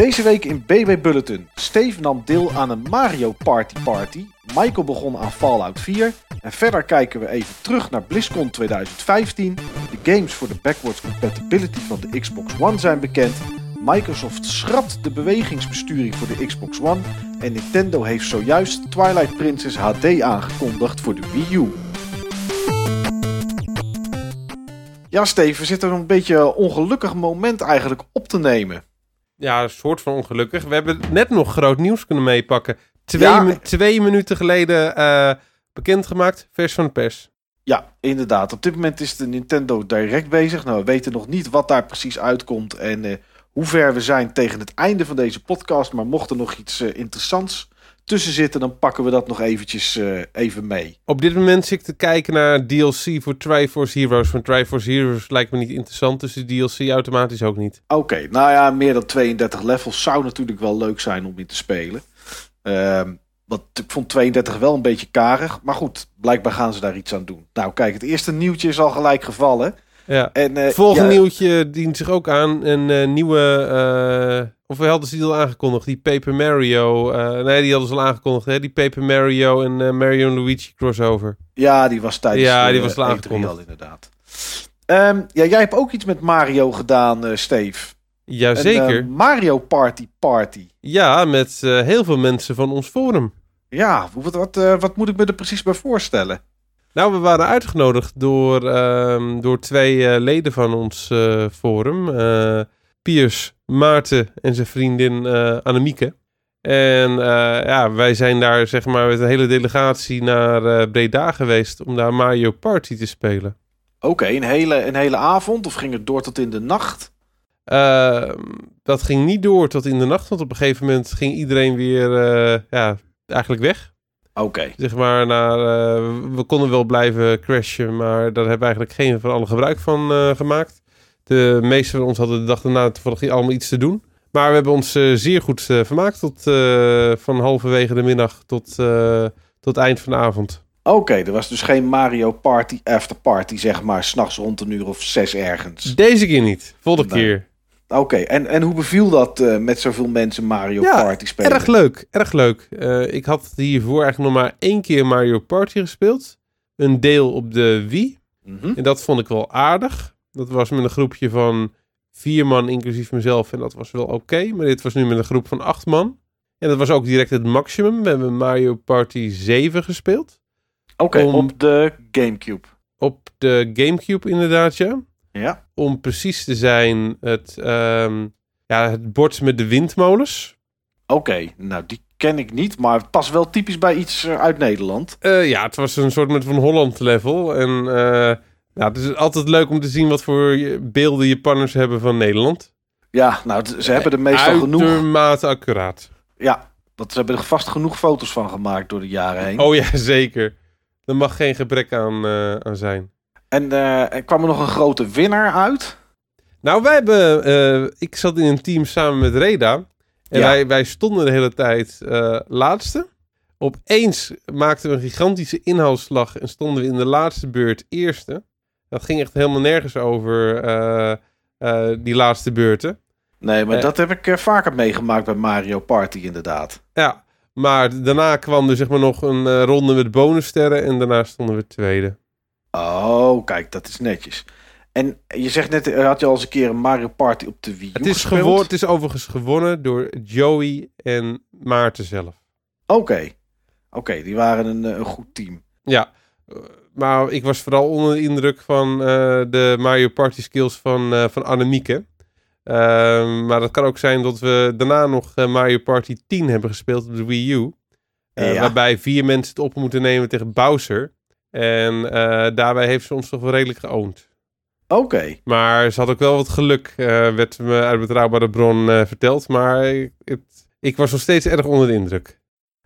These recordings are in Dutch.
Deze week in BB Bulletin. Steve nam deel aan een Mario Party Party. Michael begon aan Fallout 4. En verder kijken we even terug naar BlizzCon 2015. De games voor de backwards compatibility van de Xbox One zijn bekend. Microsoft schrapt de bewegingsbesturing voor de Xbox One. En Nintendo heeft zojuist Twilight Princess HD aangekondigd voor de Wii U. Ja, Steve, we zitten een beetje een ongelukkig moment eigenlijk op te nemen. Ja, een soort van ongelukkig. We hebben net nog groot nieuws kunnen meepakken. Twee, Ja. mi- twee minuten geleden eh, bekendgemaakt, vers van de pers. Ja, inderdaad. Op dit moment is de Nintendo Direct bezig. Nou, we weten nog niet wat daar precies uitkomt en eh, hoe ver we zijn tegen het einde van deze podcast. Maar mocht er nog iets eh, interessants tussen zitten, dan pakken we dat nog eventjes eh, even mee. Op dit moment zit ik te kijken naar DLC voor Triforce Heroes. Van Triforce Heroes lijkt me niet interessant, dus de DLC automatisch ook niet. Oké, nou ja, meer dan 32 levels zou natuurlijk wel leuk zijn om in te spelen. Ehm want ik vond 32 wel een beetje karig. Maar goed, blijkbaar gaan ze daar iets aan doen. Nou, kijk, het eerste nieuwtje is al gelijk gevallen. Ja. En, eh, Volgende ja, nieuwtje dient zich ook aan. Een eh, nieuwe, of we hadden ze die al aangekondigd, die Paper Mario. eh, nee, die hadden ze al aangekondigd, hè? Die Paper Mario en eh, Mario Luigi crossover. Ja, die was tijdens Ja, de, die was al E3 aangekondigd. al inderdaad. Ehm, ja, jij hebt ook iets met Mario gedaan, eh Steve. Jazeker. Een, eh, Mario Party Party. Ja, met eh, heel veel mensen van ons forum. Ja, wat, wat, eh, wat moet ik me er precies bij voorstellen? Nou, we waren uitgenodigd door, ehm, door twee eh, leden van ons eh, forum. eh, Piers, Maarten en zijn vriendin eh Annemieke. En eh, ja, wij zijn daar zeg maar met een hele delegatie naar eh, Breda geweest om daar Mario Party te spelen. Oké, een, hele, een hele avond of ging het door tot in de nacht? Ehm, dat ging niet door tot in de nacht, want op een gegeven moment ging iedereen weer ja, eigenlijk weg. Oké, Zeg maar, naar, we konden wel blijven crashen, maar daar hebben we eigenlijk geen van alle gebruik van gemaakt. De meeste van ons hadden de dag daarna toevallig allemaal iets te doen. Maar we hebben ons eh, zeer goed eh, vermaakt tot eh, van halverwege de middag tot, tot eind van de avond. Oké, er was dus geen Mario Party after party, zeg maar, s'nachts rond een uur of zes ergens. Deze keer niet, volgende keer. Oké, en, en hoe beviel dat met zoveel mensen Mario Ja, Party spelen? Erg leuk, erg leuk. Ik had hiervoor eigenlijk nog maar één keer Mario Party gespeeld. Een deel op de Wii. Mhm. En dat vond ik wel aardig. Dat was met een groepje van vier man, inclusief mezelf. En dat was wel oké. Maar dit was nu met een groep van acht man. En dat was ook direct het maximum. We hebben Mario Party 7 gespeeld. Oké, om- op de Gamecube. Op de Gamecube inderdaad, ja. Ja. Om precies te zijn, het, ehm, ja, het bord met de windmolens. Oké, nou die ken ik niet, maar het past wel typisch bij iets eh, uit Nederland. Eh, ja, het was een soort met van Holland level. En eh, ja, het is altijd leuk om te zien wat voor beelden Japanners hebben van Nederland. Ja, nou ze hebben er meestal genoeg. Uitermate accuraat. Ja, want ze hebben er vast genoeg foto's van gemaakt door de jaren heen. Oh ja, zeker. Er mag geen gebrek aan, eh, aan zijn. En eh, er kwam er nog een grote winnaar uit. Nou, wij hebben... eh, ik zat in een team samen met Reda. En Ja. wij, wij stonden de hele tijd laatste. Opeens maakten we een gigantische inhaalslag en stonden we in de laatste beurt eerste. Dat ging echt helemaal nergens over, eh, eh, die laatste beurten. Nee, maar Eh. dat heb ik vaker meegemaakt bij Mario Party inderdaad. Ja, maar daarna kwam er zeg maar nog een ronde met bonussterren en daarna stonden we tweede. Oh, kijk, dat is netjes. En je zegt net, had je al eens een keer een Mario Party op de Wii U Het is, het is overigens gewonnen door Joey en Maarten zelf. Oké, oké, die waren een, een goed team. Ja, maar ik was vooral onder de indruk van eh, de Mario Party skills van, eh van Annemieke. Ehm, maar het kan ook zijn dat we daarna nog eh, Mario Party 10 hebben gespeeld op de Wii U. Ja. Waarbij vier mensen het op moeten nemen tegen Bowser. En daarbij heeft ze ons toch wel redelijk geoond. Oké, Maar ze had ook wel wat geluk, werd me uit betrouwbare bron verteld. Maar het- ik was nog steeds erg onder de indruk.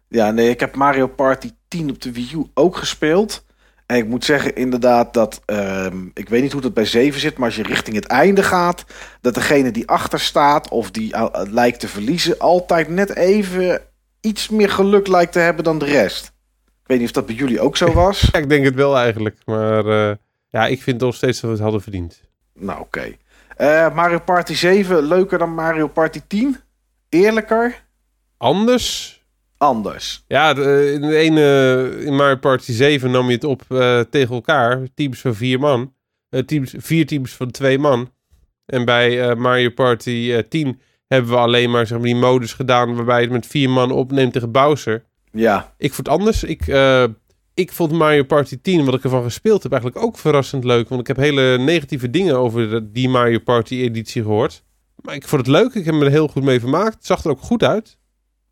Ja, nee, ik heb Mario Party 10 op de Wii U ook gespeeld. En ik moet zeggen inderdaad dat, ehm, ik weet niet hoe dat bij 7 zit, maar als je richting het einde gaat, dat degene die achter staat of die eh, lijkt te verliezen, altijd net even iets meer geluk lijkt te hebben dan de rest. Ik weet niet of dat bij jullie ook zo was. Ja, ik denk het wel eigenlijk. Maar eh, ja, ik vind nog steeds dat we het hadden verdiend. nou, oké. Eh, Mario Party 7, leuker dan Mario Party 10? Eerlijker? Anders? Anders. Ja, de, in de ene, in Mario Party 7 nam je het op uh, tegen elkaar. Teams van vier man. Uh, teams, vier teams van twee man. En bij uh, Mario Party 10 hebben we alleen maar, zeg maar die modus gedaan waarbij je het met vier man opneemt tegen Bowser. Ja. Ik vond het anders. Ik, ik vond Mario Party 10, wat ik ervan gespeeld heb, eigenlijk ook verrassend leuk. Want ik heb hele negatieve dingen over die Mario Party editie gehoord. Maar ik vond het leuk. Ik heb me er heel goed mee vermaakt. Het zag er ook goed uit.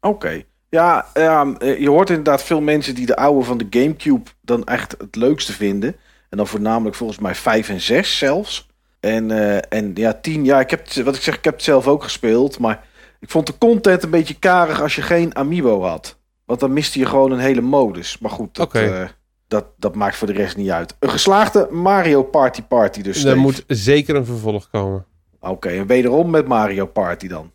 Oké. Okay. Ja, um, je hoort inderdaad veel mensen die de oude van de Gamecube dan echt het leukste vinden. En dan voornamelijk volgens mij 5 en 6 zelfs. En, uh, en ja, 10, ja, ik heb, wat ik zeg, ik heb het zelf ook gespeeld. Maar ik vond de content een beetje karig als je geen Amiibo had. Want dan miste je gewoon een hele modus. Maar goed, dat, okay. uh, dat, dat maakt voor de rest niet uit. Een geslaagde Mario Party Party dus. Er moet zeker een vervolg komen. Oké, okay, en wederom met Mario Party dan.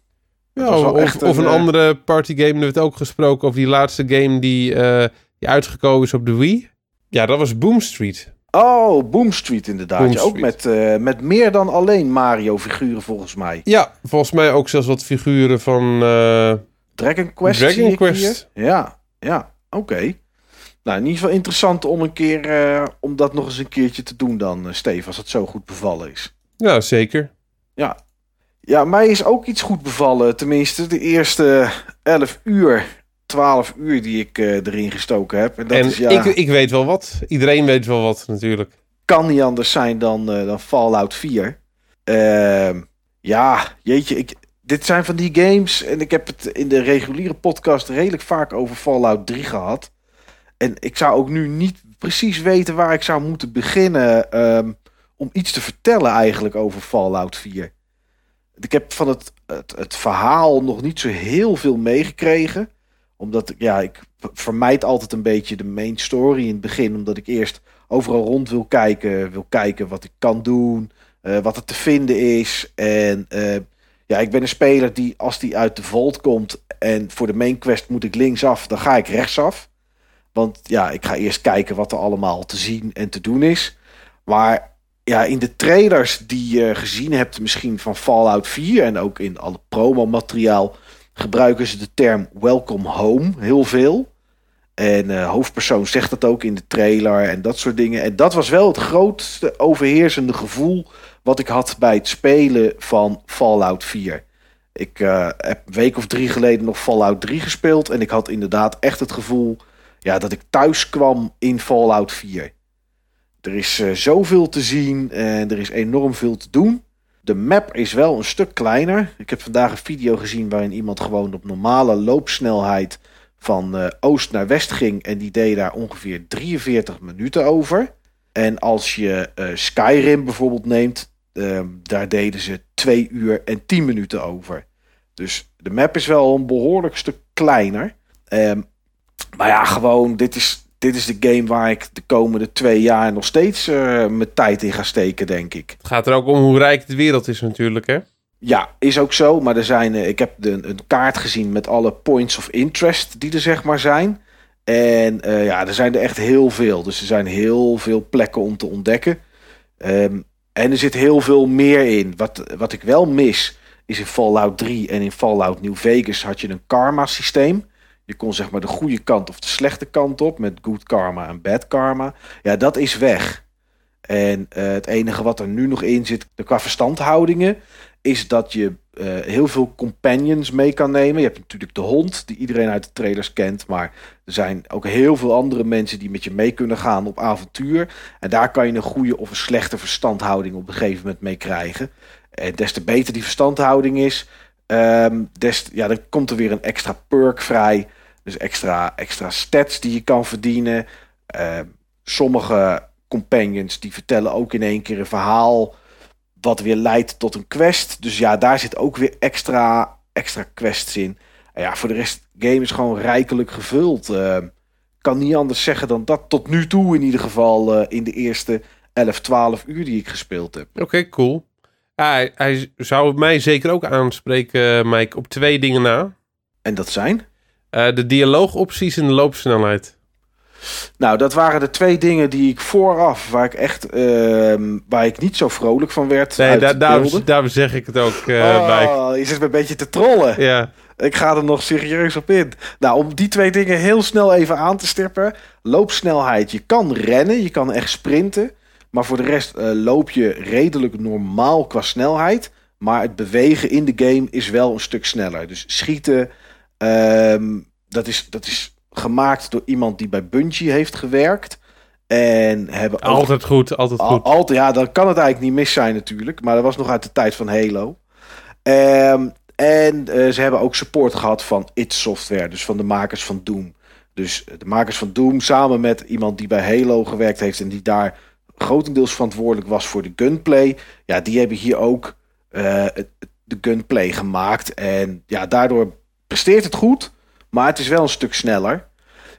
Ja, of, een, of een uh, andere partygame. We hebben het ook gesproken over die laatste game die, uh, die uitgekomen is op de Wii. Ja, dat was Boom Street. Oh, Boom Street inderdaad. Boom ja, ook met, uh, met meer dan alleen Mario-figuren volgens mij. Ja, volgens mij ook zelfs wat figuren van... Uh, Dragon Quest Dragon Quest. Hier. Ja, ja, oké. Okay. Nou, in ieder geval interessant om een keer... Om dat nog eens een keertje te doen dan, Steve. Als het zo goed bevallen is. Ja, zeker. Ja. Ja, mij is ook iets goed bevallen. Tenminste, de eerste 11 uur 12 uur die ik uh, erin gestoken heb. En, dat en is, ja, ik, ik weet wel wat. Iedereen weet wel wat natuurlijk. Kan niet anders zijn dan, uh, dan Fallout 4. Uh, ja, jeetje. Ik, dit zijn van die games. En ik heb het in de reguliere podcast redelijk vaak over Fallout 3 gehad. En ik zou ook nu niet precies weten waar ik zou moeten beginnen. Um, om iets te vertellen eigenlijk over Fallout 4. Ik heb van het, het, verhaal nog niet zo heel veel meegekregen omdat ja, ik vermijd altijd een beetje de main story in het begin. Omdat ik eerst overal rond wil kijken. Wil kijken wat ik kan doen. Uh, wat er te vinden is. En uh, ja, ik ben een speler die als die uit de vault komt. En voor de main quest moet ik linksaf. Dan ga ik rechtsaf. Want ja, ik ga eerst kijken wat er allemaal te zien en te doen is. Maar ja, in de trailers die je gezien hebt, misschien van Fallout 4 en ook in alle promomateriaal gebruiken ze de term welcome home heel veel. En uh, hoofdpersoon zegt dat ook in de trailer en dat soort dingen. En dat was wel het grootste overheersende gevoel wat ik had bij het spelen van Fallout 4. Ik uh, heb een week of drie geleden nog Fallout 3 gespeeld. En ik had inderdaad echt het gevoel ja, dat ik thuis kwam in Fallout 4. Er is uh, zoveel te zien en er is enorm veel te doen. De map is wel een stuk kleiner. Ik heb vandaag een video gezien waarin iemand gewoon op normale loopsnelheid van uh, oost naar west ging. En die deed daar ongeveer 43 minuten over. En als je uh, Skyrim bijvoorbeeld neemt, uh, daar deden ze 2 uur en 10 minuten over. Dus de map is wel een behoorlijk stuk kleiner. Um, maar ja, gewoon, dit is, dit is de game waar ik de komende twee jaar nog steeds uh, mijn tijd in ga steken, denk ik. Het gaat er ook om hoe rijk de wereld is natuurlijk, hè? Ja, is ook zo. Maar er zijn, uh, ik heb de, een kaart gezien met alle points of interest die er zeg maar zijn. En uh, ja, er zijn er echt heel veel. Dus er zijn heel veel plekken om te ontdekken. Um, en er zit heel veel meer in. Wat, wat ik wel mis, is in Fallout 3 en in Fallout New Vegas had je een karma systeem. Je kon zeg maar de goede kant of de slechte kant op met good karma en bad karma. Ja, dat is weg. En uh, het enige wat er nu nog in zit qua verstandhoudingen is dat je uh, heel veel companions mee kan nemen. Je hebt natuurlijk de hond die iedereen uit de trailers kent, maar er zijn ook heel veel andere mensen die met je mee kunnen gaan op avontuur. En daar kan je een goede of een slechte verstandhouding op een gegeven moment mee krijgen. En des te beter die verstandhouding is, um, des, ja, dan komt er weer een extra perk vrij. Dus extra, extra stats die je kan verdienen. Uh, sommige companions die vertellen ook in één keer een verhaal. Wat weer leidt tot een quest. Dus ja, daar zit ook weer extra, extra quests in. En ja, voor de rest, game is gewoon rijkelijk gevuld. Uh, kan niet anders zeggen dan dat. Tot nu toe in ieder geval uh, in de eerste 11, 12 uur die ik gespeeld heb. Oké, okay, cool. Ja, hij, hij, zou mij zeker ook aanspreken, Mike, op twee dingen na. En dat zijn? Uh, de dialoogopties en de loopsnelheid. Nou, dat waren de twee dingen die ik vooraf, waar ik echt, uh, waar ik niet zo vrolijk van werd. Nee, daar, daarom, daarom zeg ik het ook uh, oh, bij. Je zit me een beetje te trollen. Ja. Ik ga er nog serieus op in. Nou, om die twee dingen heel snel even aan te stippen. Loopsnelheid. Je kan rennen, je kan echt sprinten. Maar voor de rest uh, loop je redelijk normaal qua snelheid. Maar het bewegen in de game is wel een stuk sneller. Dus schieten, um, dat, is, dat is gemaakt door iemand die bij Bungie heeft gewerkt. En hebben ook, altijd goed, altijd goed. Altijd, ja, dan kan het eigenlijk niet mis zijn natuurlijk. Maar dat was nog uit de tijd van Halo. Um, en uh, ze hebben ook support gehad van id Software, dus van de makers van Doom. Dus de makers van Doom samen met iemand die bij Halo gewerkt heeft en die daar grotendeels verantwoordelijk was voor de gunplay. Ja, die hebben hier ook uh, de gunplay gemaakt. En ja, daardoor presteert het goed, maar het is wel een stuk sneller.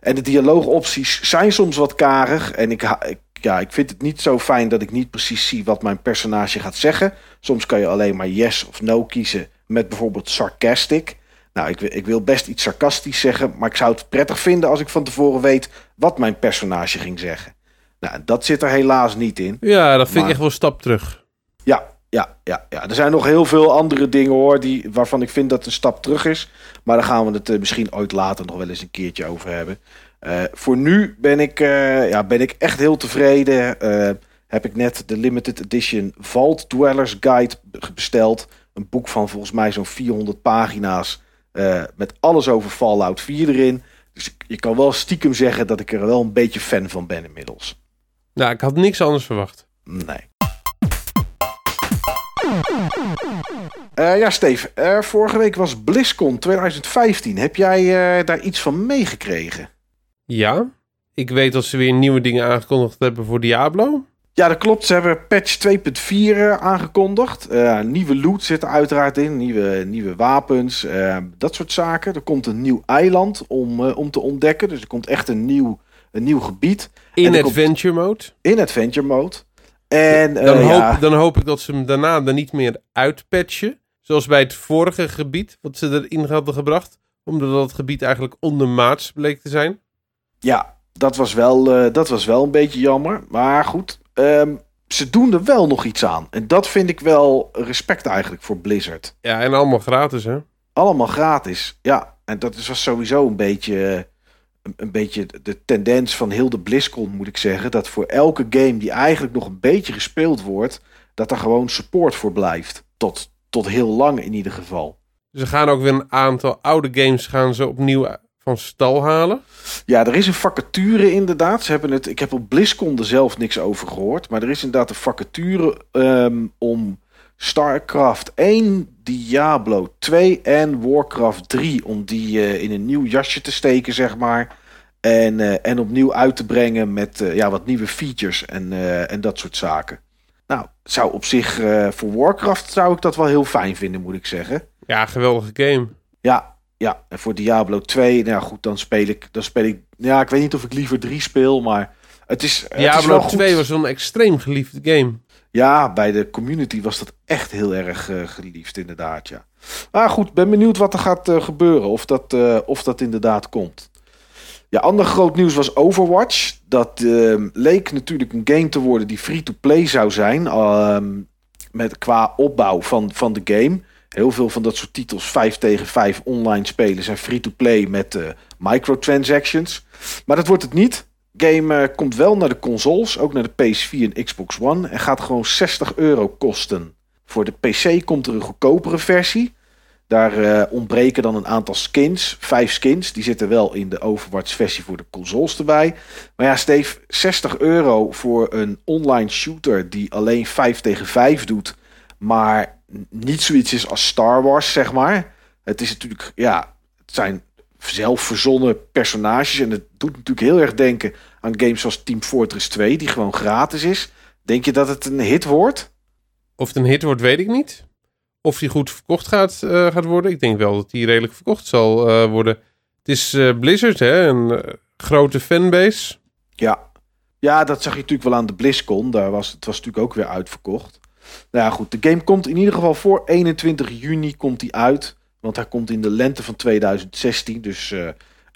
En de dialoogopties zijn soms wat karig. En ik, ik, ja, ik vind het niet zo fijn dat ik niet precies zie wat mijn personage gaat zeggen. Soms kan je alleen maar yes of no kiezen met bijvoorbeeld sarcastic. Nou, ik, ik wil best iets sarcastisch zeggen, maar ik zou het prettig vinden als ik van tevoren weet wat mijn personage ging zeggen. Nou, dat zit er helaas niet in. Ja, dat vind ik echt wel een stap terug. Ja, ja, ja, ja. Er zijn nog heel veel andere dingen hoor, die, waarvan ik vind dat het een stap terug is. Maar daar gaan we het uh, misschien ooit later nog wel eens een keertje over hebben. Uh, voor nu ben ik, uh, ja, ben ik echt heel tevreden. heb ik net de limited edition Vault Dwellers Guide besteld. Een boek van volgens mij zo'n 400 pagina's. met alles over Fallout 4 erin. Dus je kan wel stiekem zeggen dat ik er wel een beetje fan van ben inmiddels. Nou, ik had niks anders verwacht. Nee. Uh, ja, Steve. Uh, vorige week was BlizzCon 2015. Heb jij uh, daar iets van meegekregen? Ja. Ik weet dat ze weer nieuwe dingen aangekondigd hebben voor Diablo. Ja, dat klopt. Ze hebben patch 2.4 aangekondigd. nieuwe loot zit er uiteraard in. Nieuwe, nieuwe wapens. dat soort zaken. Er komt een nieuw eiland om, om te ontdekken. Dus er komt echt een nieuw, een nieuw gebied. In adventure mode? In adventure mode. En, dan, hoop, ja. dan hoop ik dat ze hem daarna er niet meer uitpatchen. Zoals bij het vorige gebied, wat ze erin hadden gebracht. Omdat dat gebied eigenlijk ondermaats bleek te zijn. Ja, dat was wel, uh, dat was wel een beetje jammer. Maar goed, um, ze doen er wel nog iets aan. En dat vind ik wel respect eigenlijk voor Blizzard. Ja, en allemaal gratis, hè? Allemaal gratis, ja. En dat was sowieso een beetje, een, beetje de tendens van heel de BlizzCon, moet ik zeggen. Dat voor elke game die eigenlijk nog een beetje gespeeld wordt, dat er gewoon support voor blijft. Tot, tot heel lang in ieder geval. Ze gaan ook weer een aantal oude games gaan ze opnieuw van stal halen. Ja, er is een vacature inderdaad. Ze hebben het, ik heb op BlizzCon er zelf niks over gehoord. Maar er is inderdaad een vacature um, om StarCraft 1, Diablo 2 en Warcraft 3. Om die uh, in een nieuw jasje te steken, zeg maar. En, uh, en opnieuw uit te brengen met uh, ja, wat nieuwe features en, en dat soort zaken. Nou, zou op zich voor Warcraft zou ik dat wel heel fijn vinden, moet ik zeggen. Ja, geweldige game. Ja, ja. En voor Diablo 2, nou goed, dan speel ik, dan speel ik. Ja, ik weet niet of ik liever 3 speel, maar het is. Diablo het is 2 was een extreem geliefde game. Ja, bij de community was dat echt heel erg uh, geliefd, inderdaad. Ja. Maar goed, ben benieuwd wat er gaat uh, gebeuren. Of dat, uh, of dat inderdaad komt. Ja, ander groot nieuws was Overwatch. Dat uh, leek natuurlijk een game te worden die free-to-play zou zijn. Uh, met, qua opbouw van, van de game. Heel veel van dat soort titels, 5 tegen 5 online spelen, zijn free-to-play met microtransactions. Maar dat wordt het niet. Game eh, komt wel naar de consoles, ook naar de PS4 en Xbox One. En gaat gewoon 60 euro kosten. Voor de PC komt er een goedkopere versie. Daar uh, ontbreken dan een aantal skins. Vijf skins. Die zitten wel in de Overwatch versie voor de consoles erbij. Maar ja, Steve, 60 euro voor een online shooter die alleen 5 tegen 5 doet. Maar niet zoiets is als Star Wars, zeg maar. Het is natuurlijk, ja, het zijn zelfverzonnen personages. En het doet natuurlijk heel erg denken aan games zoals Team Fortress 2, die gewoon gratis is. Denk je dat het een hit wordt? Of het een hit wordt, weet ik niet. Of die goed verkocht gaat, uh, gaat worden. Ik denk wel dat die redelijk verkocht zal uh, worden. Het is uh, Blizzard, hè? Een grote fanbase. Ja. ja, dat zag je natuurlijk wel aan de BlizzCon. Daar was, het was natuurlijk ook weer uitverkocht. Nou ja, goed. De game komt in ieder geval voor 21 juni komt die uit. Want hij komt in de lente van 2016. Dus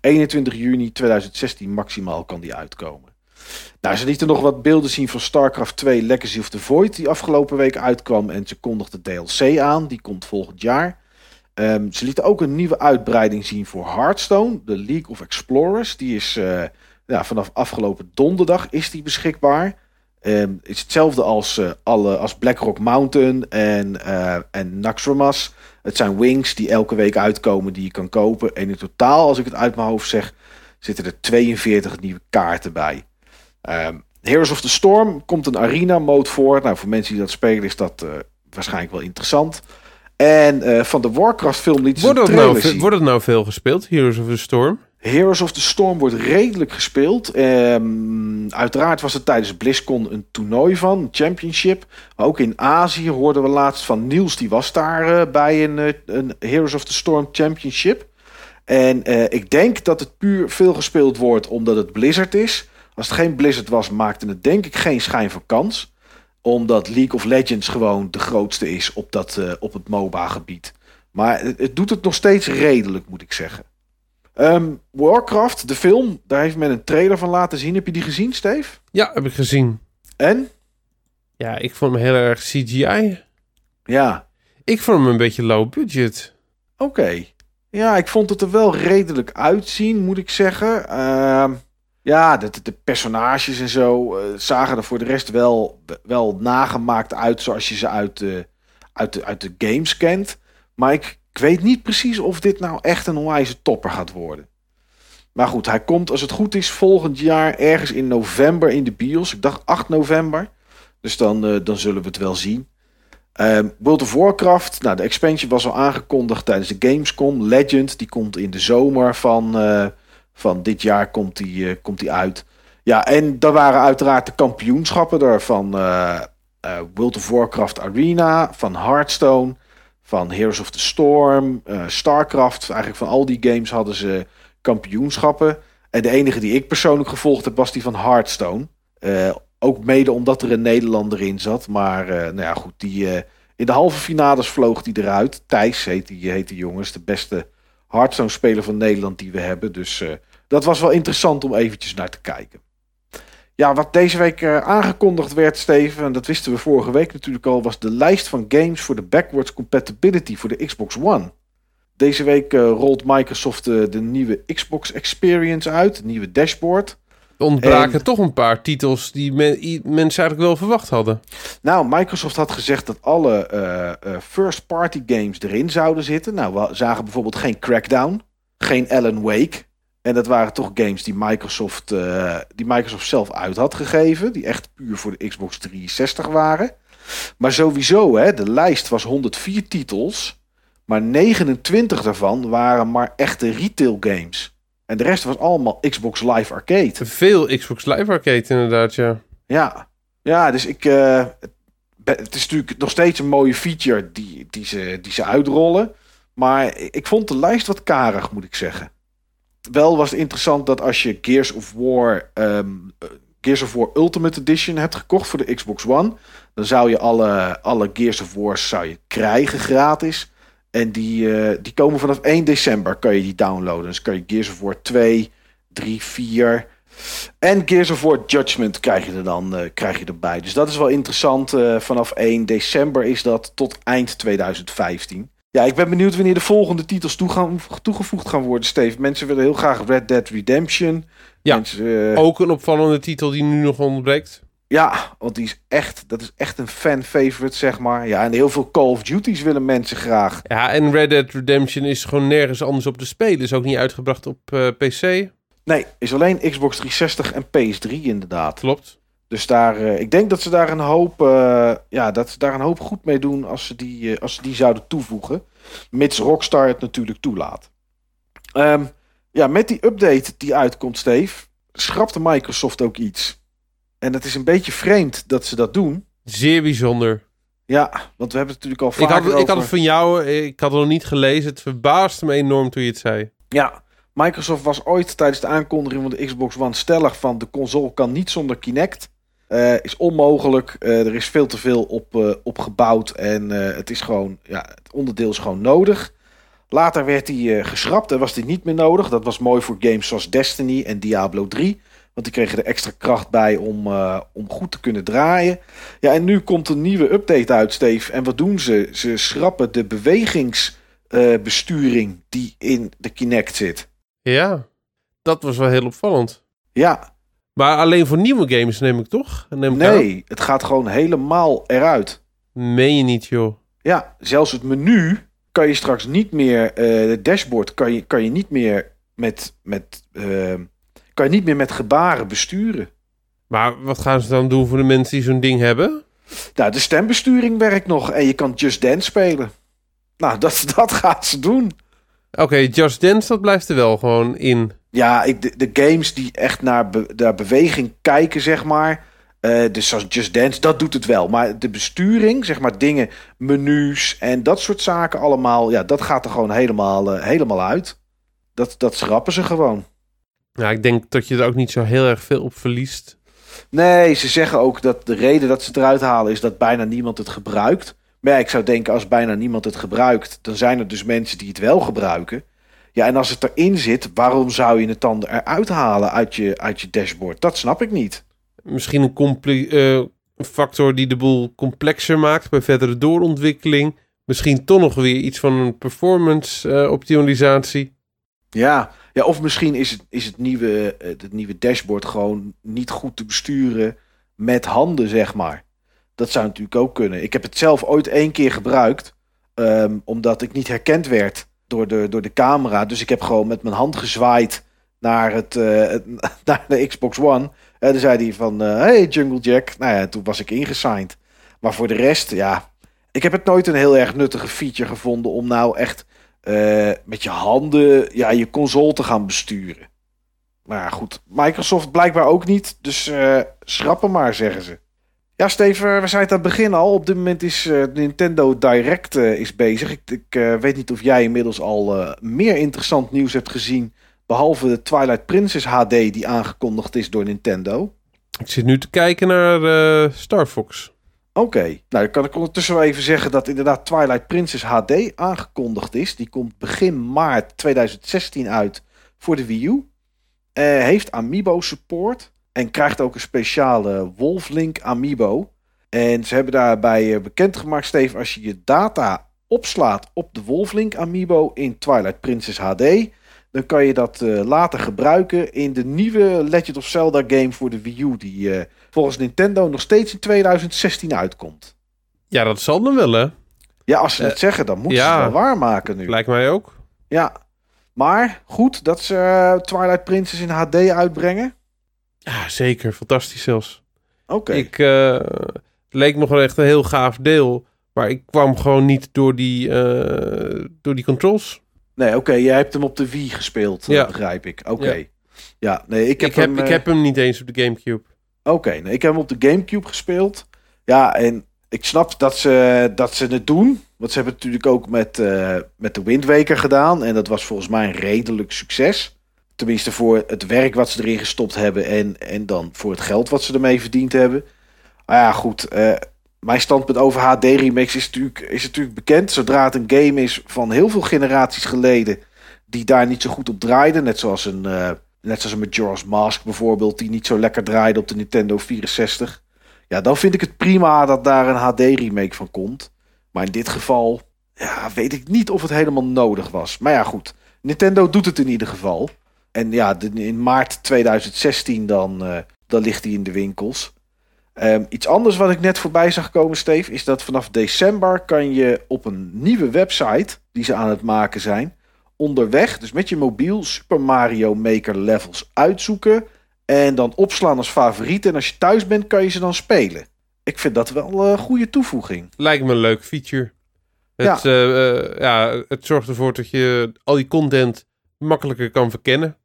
21 juni 2016 maximaal kan die uitkomen. Nou, ze lieten nog wat beelden zien van StarCraft 2 Legacy of the Void, die afgelopen week uitkwam. En ze kondigde DLC aan, die komt volgend jaar. Ehm, ze lieten ook een nieuwe uitbreiding zien voor Hearthstone, de League of Explorers. Die is uh, ja, vanaf afgelopen donderdag is die beschikbaar. Um, is hetzelfde als, uh, alle, als Blackrock Mountain en, uh, en Naxxramas. Het zijn wings die elke week uitkomen die je kan kopen. En in totaal, als ik het uit mijn hoofd zeg, zitten er 42 nieuwe kaarten bij. Um, Heroes of the Storm komt een arena mode voor. Nou, voor mensen die dat spelen is dat uh, waarschijnlijk wel interessant. En van de Warcraft film liet wordt het, nou, wordt het nou veel gespeeld, Heroes of the Storm? Heroes of the Storm wordt redelijk gespeeld. Um, uiteraard was er tijdens BlizzCon een toernooi van, een championship. Maar ook in Azië hoorden we laatst van Niels, die was daar uh, bij een, uh, een, Heroes of the Storm championship. En uh, ik denk dat het puur veel gespeeld wordt omdat het Blizzard is. Als het geen Blizzard was, maakte het denk ik geen schijn van kans. Omdat League of Legends gewoon de grootste is op, dat, op het MOBA-gebied. Maar het doet het nog steeds redelijk, moet ik zeggen. Um, Warcraft, de film, daar heeft men een trailer van laten zien. Heb je die gezien, Steve? Ja, heb ik gezien. En? Ja, ik vond hem heel erg CGI. Ja. Ik vond hem een beetje low budget. Oké. Okay. Ja, ik vond het er wel redelijk uitzien, moet ik zeggen. Uh, ja, de, de, personages en zo uh, zagen er voor de rest wel, wel nagemaakt uit zoals je ze uit de, uit, de, uit de games kent. Maar ik, ik weet niet precies of dit nou echt een onwijze topper gaat worden. Maar goed, hij komt als het goed is volgend jaar ergens in november in de bios. Ik dacht 8 november. Dus dan, uh, dan zullen we het wel zien. Uh, World of Warcraft, nou de expansion was al aangekondigd tijdens de Gamescom. Legend, die komt in de zomer van, uh, van dit jaar komt die, uh, komt die uit. Ja, en daar waren uiteraard de kampioenschappen er van World of Warcraft Arena, van Hearthstone van Heroes of the Storm, uh, StarCraft. Eigenlijk van al die games hadden ze kampioenschappen. En de enige die ik persoonlijk gevolgd heb was die van Hearthstone. Uh, ook mede omdat er een Nederlander in zat. Maar uh, nou ja, goed, die, in de halve finales vloog die eruit. Thijs heet die, heet die jongens, de beste Hearthstone-speler van Nederland die we hebben. Dus dat was wel interessant om eventjes naar te kijken. Ja, wat deze week uh, aangekondigd werd, Steven, en dat wisten we vorige week natuurlijk al, was de lijst van games voor de backwards compatibility voor de Xbox One. Deze week uh, rolt Microsoft uh, de nieuwe Xbox Experience uit, het nieuwe dashboard. Er ontbraken en, toch een paar titels die men, mensen eigenlijk wel verwacht hadden. Nou, Microsoft had gezegd dat alle first-party games erin zouden zitten. Nou, we zagen bijvoorbeeld geen Crackdown, geen Alan Wake, en dat waren toch games die Microsoft, uh, die Microsoft zelf uit had gegeven. Die echt puur voor de Xbox 360 waren. Maar sowieso, hè, de lijst was 104 titels. Maar 29 daarvan waren maar echte retail games. En de rest was allemaal Xbox Live Arcade. Veel Xbox Live Arcade inderdaad, ja. Ja, ja dus ik... Uh, het is natuurlijk nog steeds een mooie feature die, die, ze, die ze uitrollen. Maar ik vond de lijst wat karig, moet ik zeggen wel was het interessant dat als je Gears of War, um, Gears of War Ultimate Edition hebt gekocht voor de Xbox One, dan zou je alle, alle Gears of Wars zou je krijgen gratis. En die, uh, die komen vanaf 1 december kan je die downloaden. Dus kan je Gears of War 2, 3, 4 en Gears of War Judgment krijg je er dan uh, krijg je erbij. Dus dat is wel interessant. Vanaf 1 december is dat tot eind 2015. Ja, ik ben benieuwd wanneer de volgende titels toegevoegd gaan worden, Steve. Mensen willen heel graag Red Dead Redemption. Ja, Mensen, uh... ook een opvallende titel die nu nog ontbreekt. Ja, want die is echt, dat is echt een fan-favorite, zeg maar. Ja, en heel veel Call of Duties willen mensen graag. Ja, en Red Dead Redemption is gewoon nergens anders op te spelen. Is ook niet uitgebracht op uh, eh, PC. Nee, is alleen Xbox 360 en PS3 inderdaad. Klopt. Dus daar, uh, ik denk dat ze daar een hoop, uh, ja, dat ze daar een hoop goed mee doen als ze die, uh, als ze die zouden toevoegen. Mits Rockstar het natuurlijk toelaat. Um, ja, met die update die uitkomt, Steve, schrapte Microsoft ook iets. En het is een beetje vreemd dat ze dat doen. Zeer bijzonder. Ja, want we hebben het natuurlijk al ik had, over... ik had het van jou, ik had het nog niet gelezen. Het verbaasde me enorm toen je het zei. Ja, Microsoft was ooit tijdens de aankondiging van de Xbox One stellig van de console kan niet zonder Kinect. Uh, is onmogelijk. Uh, er is veel te veel op, uh, op gebouwd. En het is gewoon, ja, het onderdeel is gewoon nodig. Later werd hij geschrapt en was hij niet meer nodig. Dat was mooi voor games zoals Destiny en Diablo 3. Want die kregen er extra kracht bij om, om goed te kunnen draaien. Ja, en nu komt een nieuwe update uit, Steve. En wat doen ze? Ze schrappen de bewegings eh, besturing die in de Kinect zit. Ja, dat was wel heel opvallend. Ja, Maar alleen voor nieuwe games neem ik toch? Neem ik aan? nee, het gaat gewoon helemaal eruit. Meen je niet, joh. Ja, zelfs het menu kan je straks niet meer, eh het dashboard kan je, kan je niet meer met, met, eh, kan je niet meer met gebaren besturen. Maar wat gaan ze dan doen voor de mensen die zo'n ding hebben? Nou, de stembesturing werkt nog en je kan Just Dance spelen. Nou, dat, dat gaat ze doen. Oké, Just Dance, dat blijft er wel gewoon in. Ja, ik, de, de games die echt naar, be- naar beweging kijken, zeg maar. eh, dus zoals Just Dance, dat doet het wel. Maar de besturing, zeg maar dingen, menus en dat soort zaken allemaal. Ja, dat gaat er gewoon helemaal, eh, helemaal uit. Dat, dat schrappen ze gewoon. Ja, ik denk dat je er ook niet zo heel erg veel op verliest. Nee, ze zeggen ook dat de reden dat ze het eruit halen is dat bijna niemand het gebruikt. Maar ja, ik zou denken, als bijna niemand het gebruikt, dan zijn er dus mensen die het wel gebruiken. Ja, en als het erin zit, waarom zou je het dan eruit halen uit je, uit je dashboard? Dat snap ik niet. Misschien een een factor die de boel complexer maakt bij verdere doorontwikkeling. Misschien toch nog weer iets van een performance eh, optimalisatie. Ja, ja of misschien is het, is het, nieuwe, eh, het nieuwe dashboard gewoon niet goed te besturen met handen, zeg maar. Dat zou natuurlijk ook kunnen. Ik heb het zelf ooit één keer gebruikt, ehm, omdat ik niet herkend werd door de, door de camera. Dus ik heb gewoon met mijn hand gezwaaid naar, het, eh, naar de Xbox One. En dan zei hij van, eh, hey Jungle Jack. Nou ja, toen was ik ingesigned. Maar voor de rest, ja, ik heb het nooit een heel erg nuttige feature gevonden om nou echt eh, met je handen ja, je console te gaan besturen. Maar ja, goed, Microsoft blijkbaar ook niet, dus eh schrappen maar, zeggen ze. Ja, Steven, we zijn het aan het begin al. Op dit moment is eh, Nintendo Direct eh, is bezig. Ik, ik eh, weet niet of jij inmiddels al meer interessant nieuws hebt gezien. Behalve de Twilight Princess HD die aangekondigd is door Nintendo. Ik zit nu te kijken naar Star Fox. Oké, nou dan kan ik ondertussen wel even zeggen dat inderdaad Twilight Princess HD aangekondigd is. Die komt begin maart 2016 uit voor de Wii U. Heeft Amiibo support en krijgt ook een speciale Wolflink Amiibo. En ze hebben daarbij eh, bekendgemaakt, Steve, als je je data opslaat op de Wolflink Amiibo in Twilight Princess HD, dan kan je dat eh, later gebruiken in de nieuwe Legend of Zelda game voor de Wii U, die eh, volgens Nintendo nog steeds in 2016 uitkomt. Ja, dat zal dan wel, hè? Ja, als ze het zeggen, dan moeten ze het wel waarmaken nu. Lijkt mij ook. Ja, maar goed dat ze Twilight Princess in HD uitbrengen. Ja, zeker. Fantastisch zelfs. Oké. Ik eh, het leek me gewoon echt een heel gaaf deel. Maar ik kwam gewoon niet door die, eh, door die controls. Nee, oké, jij hebt hem op de Wii gespeeld, eh, Ja. begrijp ik. Oké. Ja. Ja. nee, ik heb, Ik heb, hem... ik heb hem niet eens op de Gamecube. Oké, nee, ik heb hem op de Gamecube gespeeld. Ja, en ik snap dat ze, dat ze het doen. Want ze hebben het natuurlijk ook met, eh, met de Wind Waker gedaan. En dat was volgens mij een redelijk succes. Tenminste voor het werk wat ze erin gestopt hebben. En, en dan voor het geld wat ze ermee verdiend hebben. Maar ja, goed. eh, mijn standpunt over HD-remakes is natuurlijk, is natuurlijk bekend. Zodra het een game is van heel veel generaties geleden. die daar niet zo goed op draaiden. Net zoals een, eh, net zoals een Mask bijvoorbeeld. die niet zo lekker draaide op de Nintendo 64. Ja, dan vind ik het prima dat daar een HD-remake van komt. Maar in dit geval. Ja, weet ik niet of het helemaal nodig was. Maar ja, goed. Nintendo doet het in ieder geval. En ja, in maart 2016 dan, eh, dan ligt hij in de winkels. Ehm, iets anders wat ik net voorbij zag komen, Steve, is dat vanaf december kan je op een nieuwe website die ze aan het maken zijn, onderweg, dus met je mobiel, Super Mario Maker levels uitzoeken en dan opslaan als favoriet. En als je thuis bent, kan je ze dan spelen. Ik vind dat wel een goede toevoeging. Lijkt me een leuk feature. Het, ja. ja, het zorgt ervoor dat je al die content makkelijker kan verkennen.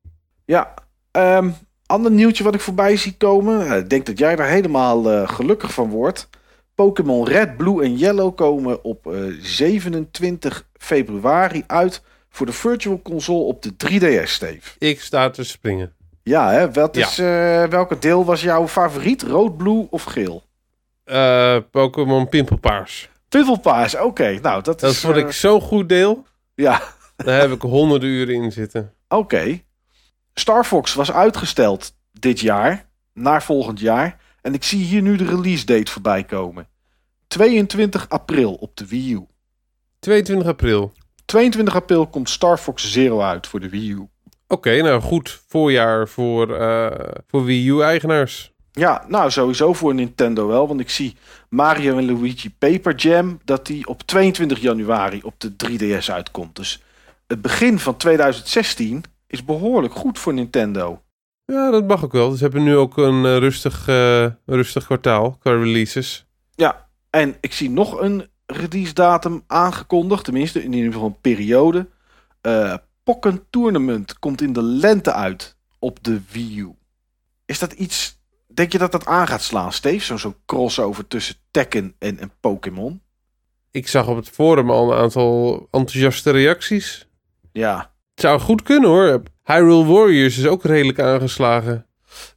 Ja, ehm, ander nieuwtje wat ik voorbij zie komen. eh, Ik denk dat jij daar helemaal eh, gelukkig van wordt. Pokémon Red, Blue en Yellow komen op eh, 27 februari uit voor de Virtual Console op de 3DS, Steve. Ik sta te springen. Ja, hè? Wat Ja. is, welke deel was jouw favoriet? Rood, blue of geel? Pokémon Pimpelpaars. Puffelpaars, oké. Nou, dat, Dat is... vond ik zo goed deel. Ja, Daar heb ik honderden uren in zitten. oké. Star Fox was uitgesteld dit jaar, naar volgend jaar. En ik zie hier nu de release date voorbij komen. 22 april op de Wii U. 22 april. 22 april komt Star Fox Zero uit voor de Wii U. Oké, nou goed voorjaar voor, eh, voor Wii U-eigenaars. Ja, nou sowieso voor Nintendo wel. Want ik zie Mario en Luigi Paper Jam... dat die op 22 januari op de 3DS uitkomt. Dus het begin van 2016 is behoorlijk goed voor Nintendo. Ja, dat mag ook wel. Dus hebben nu ook een eh, rustig, eh, rustig kwartaal qua releases. Ja, en ik zie nog een release datum aangekondigd. Tenminste, in ieder geval een periode. Eh Pokken Tournament komt in de lente uit op de Wii U. Is dat iets... Denk je dat dat aan gaat slaan, Steve? Zo'n zo crossover tussen Tekken en, en Pokémon? Ik zag op het forum al een aantal enthousiaste reacties. Ja. Het zou goed kunnen hoor. Hyrule Warriors is ook redelijk aangeslagen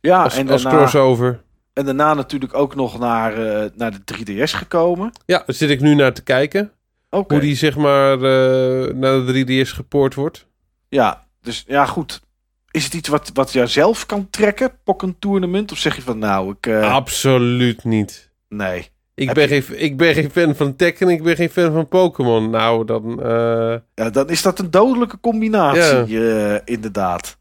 Ja, als, en, als daarna, crossover. en daarna natuurlijk ook nog naar, eh, naar de 3DS gekomen. Ja, daar zit ik nu naar te kijken. Oké. Hoe die zeg maar eh, naar de 3DS gepoord wordt. Ja, dus ja, goed. Is het iets wat, wat jij zelf kan trekken, Pokken Tournament? Of zeg je van nou, ik... eh, Absoluut niet. Nee. Ik ben, geen, ik ben geen fan van Tekken, ik ben geen fan van Pokémon. Nou, dan... eh, Ja, dan is dat een dodelijke combinatie, eh, inderdaad.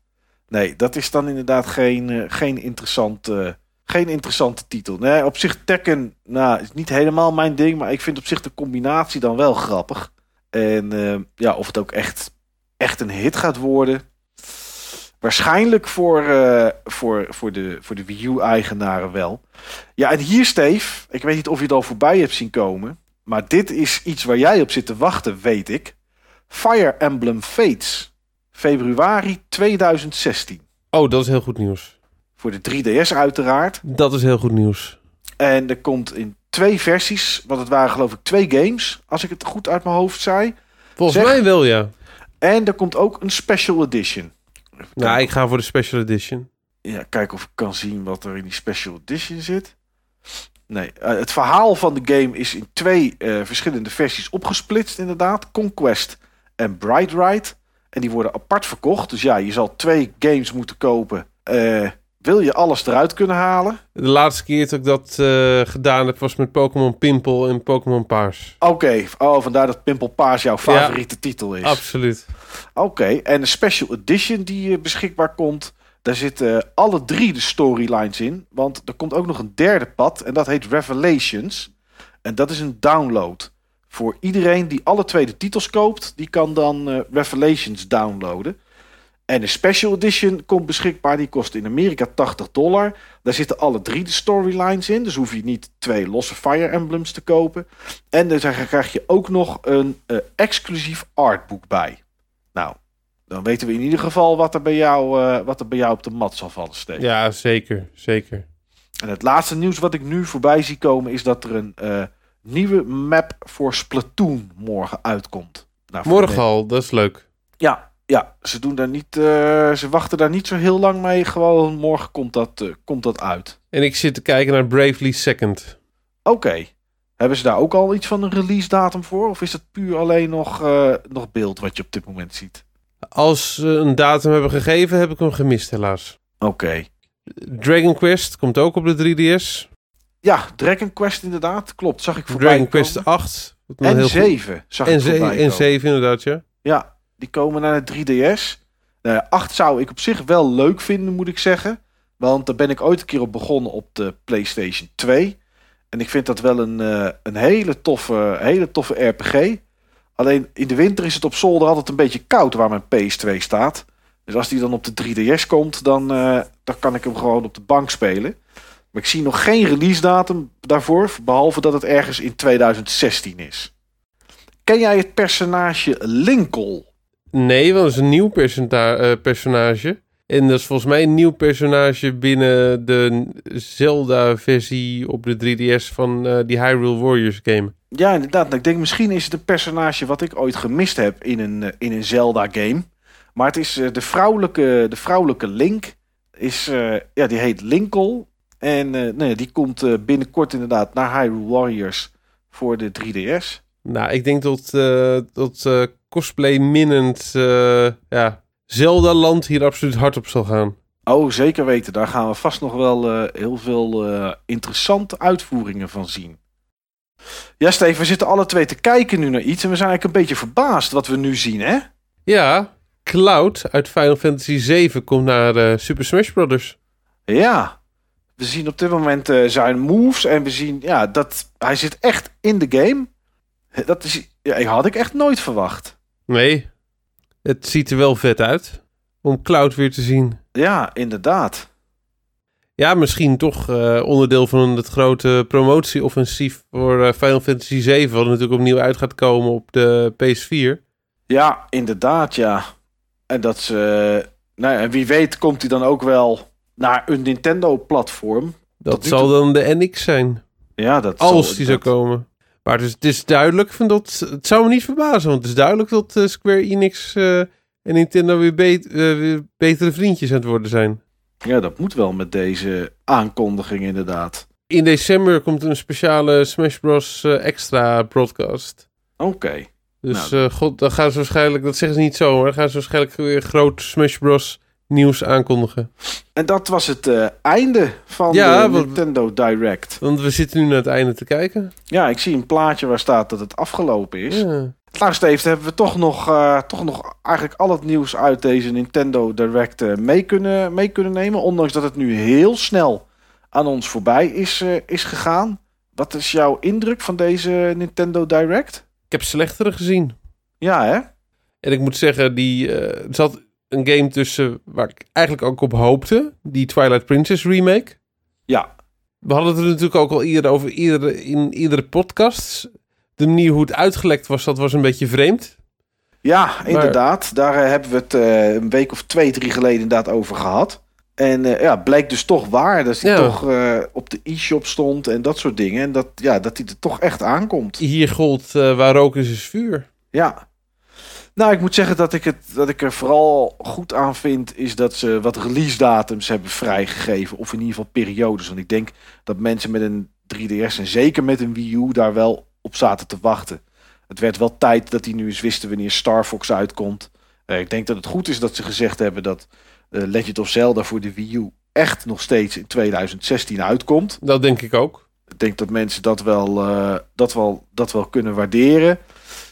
Nee, dat is dan inderdaad geen, eh, geen, interessante, geen interessante titel. Nee, op zich Tekken, nou, is niet helemaal mijn ding, maar ik vind op zich de combinatie dan wel grappig. En ja, of het ook echt, echt een hit gaat worden. Waarschijnlijk voor, eh, voor, voor, de, voor de Wii U-eigenaren wel. Ja, en hier, Steve, ik weet niet of je het al voorbij hebt zien komen. Maar dit is iets waar jij op zit te wachten, weet ik. Fire Emblem Fates. Februari 2016. Oh, dat is heel goed nieuws. Voor de 3DS uiteraard. Dat is heel goed nieuws. En er komt in twee versies. Want het waren geloof ik twee games. Als ik het goed uit mijn hoofd zei. Volgens Zeg- mij wel, ja. En er komt ook een special edition. Nou, ik ga voor de special edition. Ja, kijken of ik kan zien wat er in die special edition zit. Nee, eh, het verhaal van de game is in twee eh, verschillende versies opgesplitst inderdaad. Conquest en Bright Ride. En die worden apart verkocht. Dus ja, je zal twee games moeten kopen. Eh, wil je alles eruit kunnen halen? De laatste keer dat ik dat eh, gedaan heb was met Pokémon Pimpel en Pokémon Paars. Oké, oh, vandaar dat Pimple Paars jouw favoriete titel is. Absoluut. Oké, en de special edition die eh, beschikbaar komt, daar zitten alle drie de storylines in. Want er komt ook nog een derde pad en dat heet Revelations. En dat is een download. Voor iedereen die alle twee de titels koopt, die kan dan eh, Revelations downloaden. En de special edition komt beschikbaar, die kost in Amerika 80 dollar. Daar zitten alle drie de storylines in, dus hoef je niet twee losse Fire Emblems te kopen. En dan krijg je ook nog een eh, exclusief artboek bij. Nou, dan weten we in ieder geval wat er bij jou, eh, wat er bij jou op de mat zal vallen, Steven. Ja, zeker. Zeker. En het laatste nieuws wat ik nu voorbij zie komen is dat er een eh, nieuwe map voor Splatoon morgen uitkomt. Nou, Morgen al, dat is leuk. Ja, ja, ze doen daar niet, eh, ze wachten daar niet zo heel lang mee. Gewoon morgen komt dat, eh, komt dat uit. En ik zit te kijken naar Bravely Second. Oké. Hebben ze daar ook al iets van een release datum voor? Of is dat puur alleen nog, eh, nog beeld wat je op dit moment ziet? Als ze een datum hebben gegeven, heb ik hem gemist helaas. Oké. Dragon Quest komt ook op de 3DS. Ja, Dragon Quest inderdaad. Klopt, zag ik voorbij Dragon komen. Quest 8. wat nog En heel goed- 7 zag En, ik voorbij en komen. 7 inderdaad, ja. Ja, die komen naar de 3DS. Nou ja, 8 zou ik op zich wel leuk vinden, moet ik zeggen. Want daar ben ik ooit een keer op begonnen op de PlayStation 2. En ik vind dat wel een, eh, een hele, toffe, hele toffe RPG. Alleen in de winter is het op zolder altijd een beetje koud waar mijn PS2 staat. Dus als die dan op de 3DS komt, dan, eh, dan kan ik hem gewoon op de bank spelen. Maar ik zie nog geen release datum daarvoor, behalve dat het ergens in 2016 is. Ken jij het personage Lincoln? Nee, want is een nieuw eh, personage. En dat is volgens mij een nieuw personage binnen de Zelda-versie op de 3DS van eh, die Hyrule Warriors game. Ja, inderdaad. Ik denk misschien is het een personage wat ik ooit gemist heb in een, eh, in een Zelda-game. Maar het is de, vrouwelijke, de vrouwelijke Link. Is, ja, die heet Lincoln. En die komt binnenkort inderdaad naar Hyrule Warriors voor de 3DS. Nou, ik denk dat, eh dat eh, cosplay-minnend eh, ja, Zelda-land hier absoluut hard op zal gaan. Oh, zeker weten. Daar gaan we vast nog wel heel veel interessante uitvoeringen van zien. Ja, Steve, we zitten alle twee te kijken nu naar iets en we zijn eigenlijk een beetje verbaasd wat we nu zien, hè? Ja, Cloud uit Final Fantasy 7 komt naar Super Smash Bros. Ja. We zien op dit moment zijn moves en we zien ja, dat hij zit echt in de game. Dat is, ja, had ik echt nooit verwacht. Nee, het ziet er wel vet uit om Cloud weer te zien. Ja, inderdaad. Ja, misschien toch eh, onderdeel van het grote promotieoffensief voor eh, Final Fantasy 7, wat natuurlijk opnieuw uit gaat komen op de PS4. Ja, inderdaad, ja. En dat ze, nou ja, en wie weet komt hij dan ook wel naar een Nintendo-platform. Dat zal dan de NX zijn, Ja, dat als zal- die zou komen. Maar het is, het is duidelijk, van dat, het zou me niet verbazen, want het is duidelijk dat eh, Square Enix eh, en Nintendo weer, eh, weer betere vriendjes aan het worden zijn. Ja, dat moet wel met deze aankondiging inderdaad. In december komt een speciale Smash Bros. extra broadcast. Oké. Dus Nou, god, dan gaan ze waarschijnlijk, dat zeggen ze niet zo, maar dan gaan ze waarschijnlijk weer groot Smash Bros. Nieuws aankondigen. En dat was het eh, einde van Ja, de Nintendo Direct. Want we zitten nu naar het einde te kijken. Ja, ik zie een plaatje waar staat dat het afgelopen is. Ja. Nou, Steve, hebben we toch nog, eh, toch nog eigenlijk al het nieuws uit deze Nintendo Direct eh, mee, kunnen, mee kunnen nemen. Ondanks dat het nu heel snel aan ons voorbij is, is gegaan. Wat is jouw indruk van deze Nintendo Direct? Ik heb slechtere gezien. Ja, hè? En ik moet zeggen, die, zat een game tussen waar ik eigenlijk ook op hoopte. Die Twilight Princess remake. Ja, We hadden het er natuurlijk ook al eerder over iedere, in iedere podcast. De manier hoe het uitgelekt was, dat was een beetje vreemd. ja inderdaad. Daar eh, hebben we het eh, een week of twee, drie geleden inderdaad over gehad. En eh, ja, blijkt dus toch waar dat hij Ja. toch op de e-shop stond en dat soort dingen. En dat, ja, dat hij er toch echt aankomt. Hier gold waar rook is, is vuur. Ja. Nou, ik moet zeggen dat ik, het, dat ik er vooral goed aan vind... is dat ze wat release datums hebben vrijgegeven. Of in ieder geval periodes. Want ik denk dat mensen met een 3DS en zeker met een Wii U... daar wel op zaten te wachten. Het werd wel tijd dat die nu eens wisten wanneer Star Fox uitkomt. Eh, ik denk dat het goed is dat ze gezegd hebben... dat eh, Legend of Zelda voor de Wii U echt nog steeds in 2016 uitkomt. Dat denk ik ook. Ik denk dat mensen dat wel, eh, dat wel, dat wel kunnen waarderen.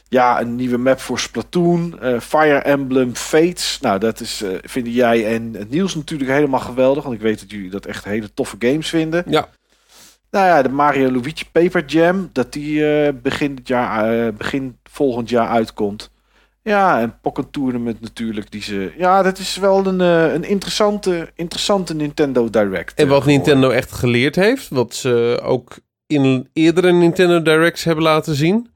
Ja, een nieuwe map voor Splatoon. eh, Fire Emblem Fates. Nou, dat is, eh, vinden jij en Niels natuurlijk helemaal geweldig. Want ik weet dat jullie dat echt hele toffe games vinden. Ja. Nou ja, de Mario Luigi Paper Jam. Dat die eh, begin, dit jaar, begin volgend jaar uitkomt. Ja, en Pokken Tournament natuurlijk. Die ze, ja, dat is wel een, een interessante, interessante Nintendo Direct. En wat. Nintendo echt geleerd heeft, wat ze ook in eerdere Nintendo Directs hebben laten zien,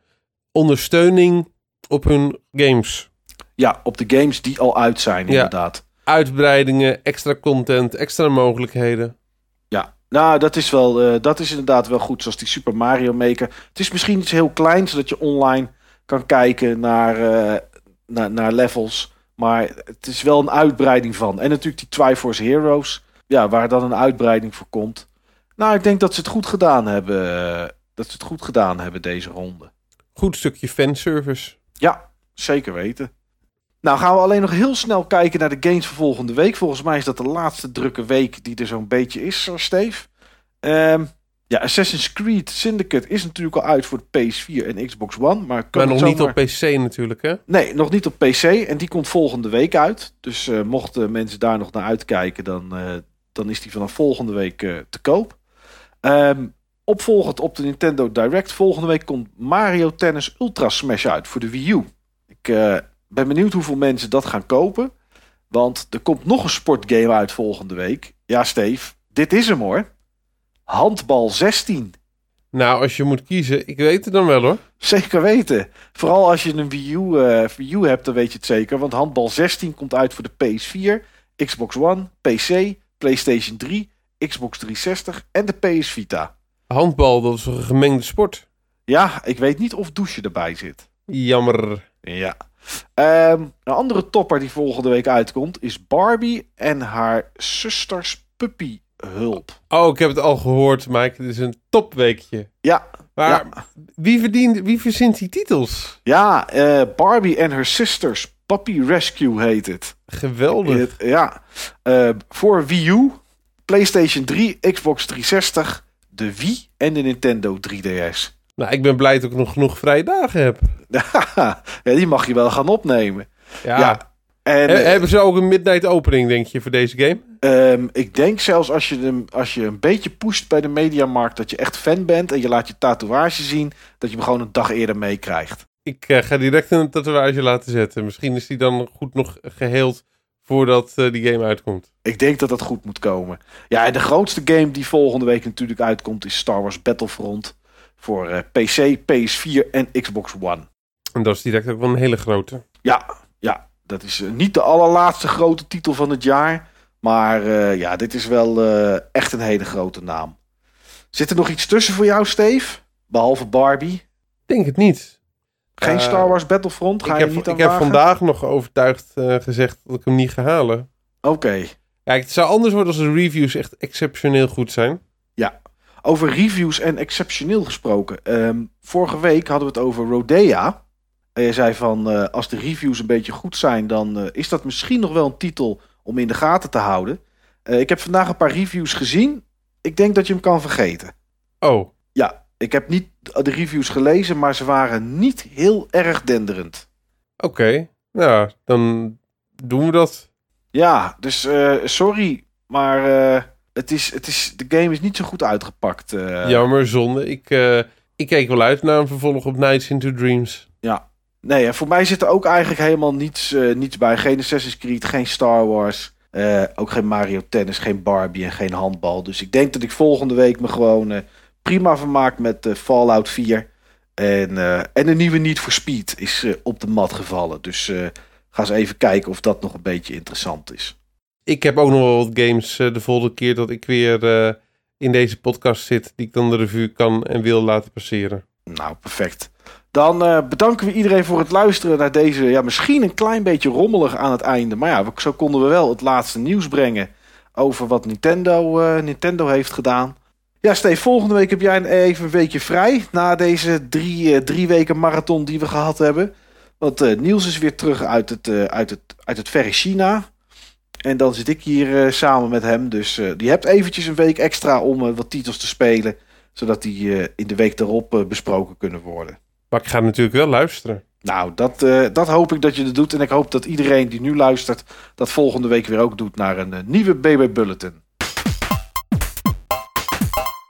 ondersteuning op hun games. Ja, op de games die al uit zijn, Ja. inderdaad. Uitbreidingen, extra content, extra mogelijkheden. Ja, nou, dat is, wel, eh, dat is inderdaad wel goed, zoals die Super Mario Maker. Het is misschien iets heel kleins, zodat je online kan kijken naar, eh, naar, naar levels. Maar het is wel een uitbreiding van. En natuurlijk die Triforce Heroes, ja, waar dan een uitbreiding voor komt. Nou, ik denk dat ze het goed gedaan hebben. eh, dat ze het goed gedaan hebben deze ronde. Goed stukje fanservice. Ja, zeker weten. Nou gaan we alleen nog heel snel kijken naar de games van volgende week. Volgens mij is dat de laatste drukke week die er zo'n beetje is, eh, Steve. Ehm, ja, Assassin's Creed Syndicate is natuurlijk al uit voor de PS4 en Xbox One. Maar, Maar nog niet op PC natuurlijk, hè? Nee, nog niet op PC. En die komt volgende week uit. Dus eh, mochten mensen daar nog naar uitkijken, dan, eh, dan is die vanaf volgende week te koop. Ehm, opvolgend op de Nintendo Direct. Volgende week komt Mario Tennis Ultra Smash uit voor de Wii U. Ik eh, ben benieuwd hoeveel mensen dat gaan kopen. Want er komt nog een sportgame uit volgende week. Ja, Steve, dit is hem hoor. Handbal 16. Nou, als je moet kiezen, ik weet het dan wel hoor. Zeker weten. Vooral als je een Wii U, eh, Wii U hebt, dan weet je het zeker. Want handbal 16 komt uit voor de PS4, Xbox One, PC, PlayStation 3, Xbox 360 en de PS Vita. Handbal, dat is een gemengde sport. Ja, ik weet niet of douche erbij zit. Jammer. Ja. Ehm, een andere topper die volgende week uitkomt is Barbie en haar zusters puppy hulp. Oh, ik heb het al gehoord, Mike. Het is een topweekje. Ja, Maar Ja. wie, verdient, wie verzint die titels? ja eh, Barbie en her sisters puppy rescue heet het. Geweldig. Het- ja, Eh, voor Wii U, PlayStation 3, Xbox 360, de Wii en de Nintendo 3DS. Nou, ik ben blij dat ik nog genoeg vrije dagen heb. ja, die mag je wel gaan opnemen. Ja. Ja. En He- eh, hebben ze ook een midnight opening, denk je, voor deze game? ehm, ik denk zelfs als je, hem, als je een beetje pusht bij de mediamarkt, dat je echt fan bent en je laat je tatoeage zien, dat je hem gewoon een dag eerder meekrijgt. Ik eh, ga direct een tatoeage laten zetten. Misschien is die dan goed nog geheeld voordat eh, die game uitkomt. Ik denk dat dat goed moet komen. Ja, en de grootste game die volgende week natuurlijk uitkomt is Star Wars Battlefront. Voor eh, PC, PS4 en Xbox One. En dat is direct ook wel een hele grote. Ja, ja dat is eh, niet de allerlaatste grote titel van het jaar. Maar ja, dit is wel echt een hele grote naam. Zit er nog iets tussen voor jou, Steve? Behalve Barbie? Ik denk het niet. Geen Eh, Star Wars Battlefront? Ga ik je heb, niet aan ik heb vandaag nog overtuigd eh, gezegd dat ik hem niet ga halen. Oké. Kijk, het zou anders worden als de reviews echt exceptioneel goed zijn. Over reviews en exceptioneel gesproken. Ehm, vorige week hadden we het over Rodea. En je zei van, eh, als de reviews een beetje goed zijn, dan is dat misschien nog wel een titel om in de gaten te houden. Ik heb vandaag een paar reviews gezien. Ik denk dat je hem kan vergeten. Oh, Ja, ik heb niet de reviews gelezen, maar ze waren niet heel erg denderend. oké. Nou, dan doen we dat. Ja, dus eh, sorry, maar eh, het is, het is, de game is niet zo goed uitgepakt. eh. Jammer, zonde. Ik, ik keek wel uit naar een vervolg op Nights into Dreams. Nee, en voor mij zit er ook eigenlijk helemaal niets, niets bij. Geen Assassin's Creed, geen Star Wars. ook geen Mario Tennis, geen Barbie en geen handbal. Dus ik denk dat ik volgende week me gewoon prima vermaak met eh, Fallout 4. En, eh, en een nieuwe Need for Speed is eh, op de mat gevallen. Dus ga eens even kijken of dat nog een beetje interessant is. Ik heb ook nog wel wat games de volgende keer dat ik weer in deze podcast zit, die ik dan de revue kan en wil laten passeren. Nou, perfect. Dan bedanken we iedereen voor het luisteren naar deze, ja, misschien een klein beetje rommelig aan het einde. Maar ja, zo konden we wel het laatste nieuws brengen over wat Nintendo, Nintendo heeft gedaan. Ja, Steve, volgende week heb jij een- even een weekje vrij na deze drie, eh, drie weken marathon die we gehad hebben. Want eh, Niels is weer terug uit het, eh, uit, het, uit het verre China. En dan zit ik hier samen met hem. Dus die hebt eventjes een week extra om wat titels te spelen. Zodat die in de week daarop besproken kunnen worden. Maar ik ga natuurlijk wel luisteren. Nou, dat, dat hoop ik dat je dat doet. En ik hoop dat iedereen die nu luistert dat volgende week weer ook doet naar een nieuwe BB Bulletin.